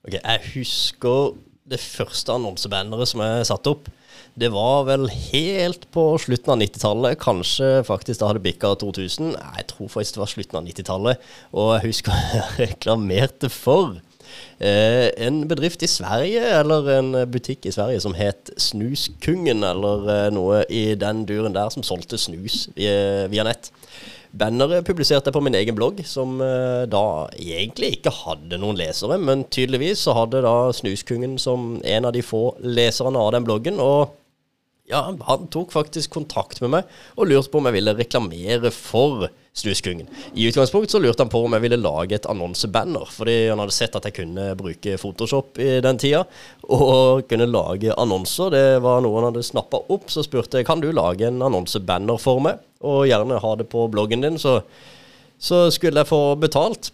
Ok, Jeg husker det første annonsebanneret som jeg satte opp. Det var vel helt på slutten av 90-tallet. Kanskje faktisk da hadde bikka 2000. Jeg tror faktisk det var slutten av 90-tallet. Og jeg husker jeg reklamerte for eh, en bedrift i Sverige, eller en butikk i Sverige, som het Snuskungen, eller eh, noe i den duren der, som solgte snus via, via nett. Banneret publiserte jeg på min egen blogg, som eh, da egentlig ikke hadde noen lesere, men tydeligvis så hadde da Snuskungen som en av de få leserne av den bloggen. og ja, han tok faktisk kontakt med meg og lurte på om jeg ville reklamere for Snuskungen. I utgangspunkt så lurte han på om jeg ville lage et annonsebanner, fordi han hadde sett at jeg kunne bruke Photoshop i den tida, og kunne lage annonser. Det var noe han hadde snappa opp, så spurte jeg kan du lage en annonsebanner for meg, og gjerne ha det på bloggen din, så, så skulle jeg få betalt.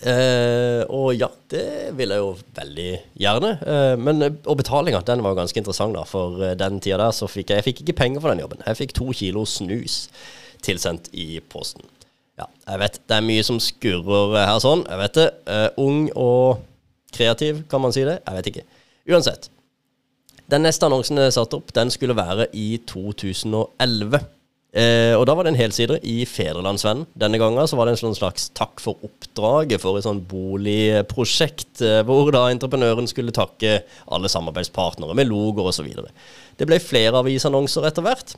Eh, og ja, det vil jeg jo veldig gjerne. Eh, men, og betalinga den var ganske interessant, da. For eh, den tida der så fikk jeg, jeg fikk ikke penger for den jobben. Jeg fikk to kilo snus tilsendt i posten. Ja, jeg vet det er mye som skurrer her sånn. Jeg vet det. Uh, ung og kreativ, kan man si det? Jeg vet ikke. Uansett. Den neste annonsen jeg satte opp, den skulle være i 2011. Eh, og da var det en helside i Fedrelandsvennen. Denne gangen så var det en sånn slags takk for oppdraget for et sånn boligprosjekt, eh, hvor da entreprenøren skulle takke alle samarbeidspartnere med logoer osv. Det ble flere avisannonser etter hvert.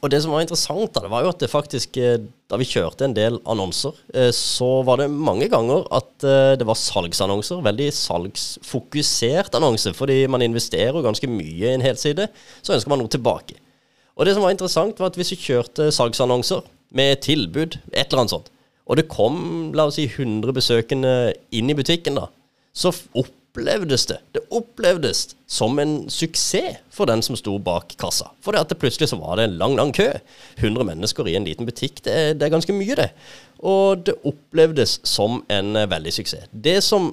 Og det som var interessant, da, det var jo at det faktisk, eh, da vi kjørte en del annonser, eh, så var det mange ganger at eh, det var salgsannonser. Veldig salgsfokusert annonse, fordi man investerer ganske mye i en helside. Så ønsker man noe tilbake. Og det som var interessant, var at hvis vi kjørte salgsannonser med tilbud, et eller annet sånt, og det kom la oss si 100 besøkende inn i butikken, da, så opplevdes det det opplevdes som en suksess for den som sto bak kassa. For det at det plutselig så var det en lang, lang kø. 100 mennesker i en liten butikk, det, det er ganske mye, det. Og det opplevdes som en uh, veldig suksess. Det som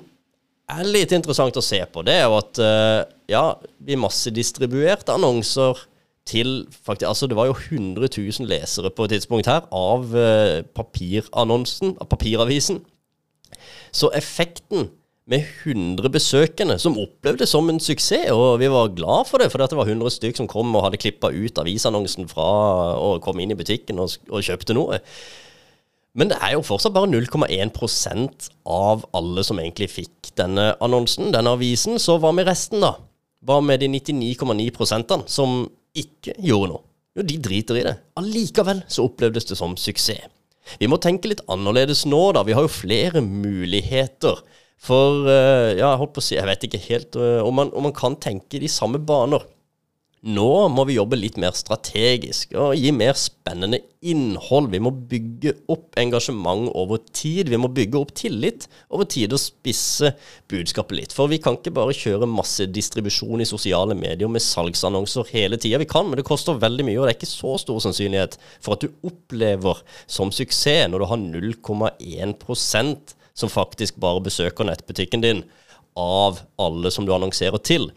er litt interessant å se på, det er jo at uh, ja, vi massedistribuerte annonser til faktisk, altså Det var jo 100 000 lesere på et tidspunkt her av eh, papirannonsen, av papiravisen. Så effekten med 100 besøkende, som opplevde det som en suksess, og vi var glad for det, for det var 100 stykker som kom og hadde klippa ut avisannonsen fra og kom inn i butikken og, og kjøpte noe. Men det er jo fortsatt bare 0,1% av alle som egentlig fikk denne annonsen, denne avisen. Så hva med resten, da? Hva med de 99,9% som ikke gjorde noe. Jo, de driter i det. Allikevel så opplevdes det som suksess. Vi må tenke litt annerledes nå, da. Vi har jo flere muligheter. For uh, ja, jeg holdt på å si, jeg vet ikke helt uh, om, man, om man kan tenke de samme baner. Nå må vi jobbe litt mer strategisk og gi mer spennende innhold. Vi må bygge opp engasjement over tid. Vi må bygge opp tillit over tid og spisse budskapet litt. For vi kan ikke bare kjøre masse distribusjon i sosiale medier med salgsannonser hele tida. Vi kan, men det koster veldig mye, og det er ikke så stor sannsynlighet for at du opplever som suksess når du har 0,1 som faktisk bare besøker nettbutikken din av alle som du annonserer til.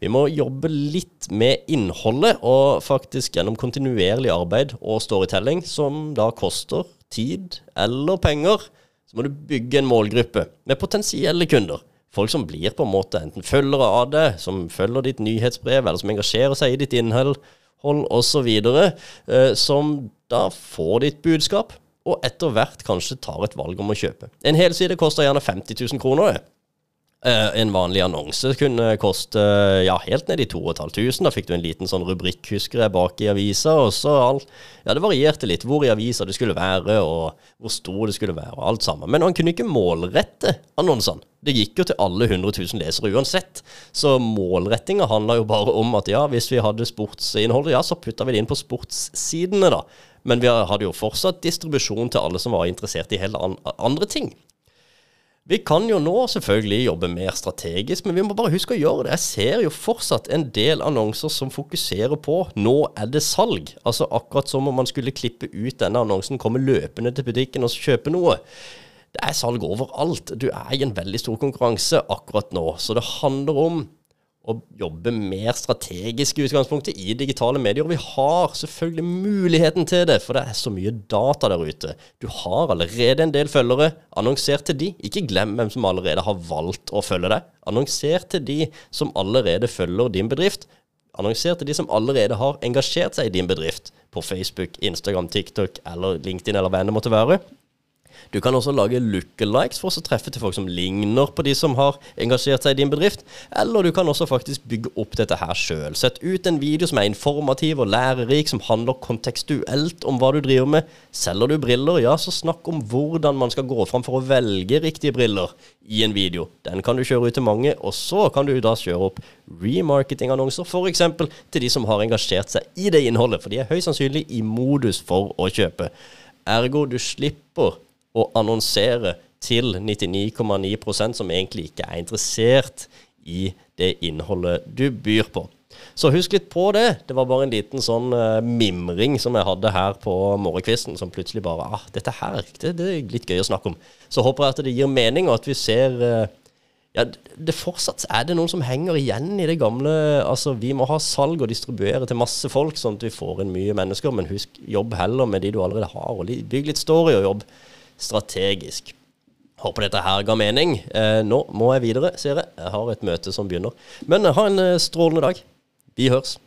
Vi må jobbe litt med innholdet, og faktisk gjennom kontinuerlig arbeid og storytelling, som da koster tid eller penger, så må du bygge en målgruppe med potensielle kunder. Folk som blir på en måte enten følgere av det, som følger ditt nyhetsbrev, eller som engasjerer seg i ditt innhold osv., eh, som da får ditt budskap, og etter hvert kanskje tar et valg om å kjøpe. En helside koster gjerne 50 000 kroner. det. Uh, en vanlig annonse kunne koste ja, helt ned i 2500. Da fikk du en liten sånn rubrikk, husker jeg, bak i avisa. Og så alt Ja, det varierte litt hvor i avisa det skulle være, og hvor stor det skulle være, og alt sammen. Men han kunne ikke målrette annonsene. Det gikk jo til alle 100 000 lesere uansett. Så målrettinga handla jo bare om at ja, hvis vi hadde sportsinnholdet, ja, så putta vi det inn på sportssidene, da. Men vi hadde jo fortsatt distribusjon til alle som var interessert i hele andre ting. Vi kan jo nå selvfølgelig jobbe mer strategisk, men vi må bare huske å gjøre det. Jeg ser jo fortsatt en del annonser som fokuserer på 'nå er det salg'. Altså akkurat som om man skulle klippe ut denne annonsen, komme løpende til butikken og kjøpe noe. Det er salg overalt. Du er i en veldig stor konkurranse akkurat nå. Så det handler om å jobbe mer strategisk i utgangspunktet i digitale medier. Og vi har selvfølgelig muligheten til det, for det er så mye data der ute. Du har allerede en del følgere. Annonser til de. Ikke glem hvem som allerede har valgt å følge deg. Annonser til de som allerede følger din bedrift. Annonser til de som allerede har engasjert seg i din bedrift på Facebook, Instagram, TikTok eller LinkedIn eller hva enn det måtte være. Du kan også lage lookalikes for å treffe til folk som ligner på de som har engasjert seg i din bedrift. Eller du kan også faktisk bygge opp dette her sjøl. Sett ut en video som er informativ og lærerik, som handler kontekstuelt om hva du driver med. Selger du briller, ja, så snakk om hvordan man skal gå fram for å velge riktige briller i en video. Den kan du kjøre ut til mange, og så kan du da kjøre opp remarketing-annonser, f.eks. til de som har engasjert seg i det innholdet, for de er høyst sannsynlig i modus for å kjøpe. Ergo du slipper å annonsere til 99,9% som egentlig ikke er interessert i det innholdet du byr på. Så husk litt på det. Det var bare en liten sånn uh, mimring som jeg hadde her på morgenkvisten, som plutselig bare ah, dette her, det, det, er litt gøy å snakke om. Så håper jeg at det gir mening, og at vi ser uh, ja, det fortsatt er det noen som henger igjen i det gamle. Altså, vi må ha salg og distribuere til masse folk, sånn at vi får inn mye mennesker. Men husk, jobb heller med de du allerede har, og bygg litt story og jobb strategisk. Håper dette her ga mening. Eh, nå må jeg videre, ser jeg. Jeg har et møte som begynner. Men ha en eh, strålende dag. Vi høres.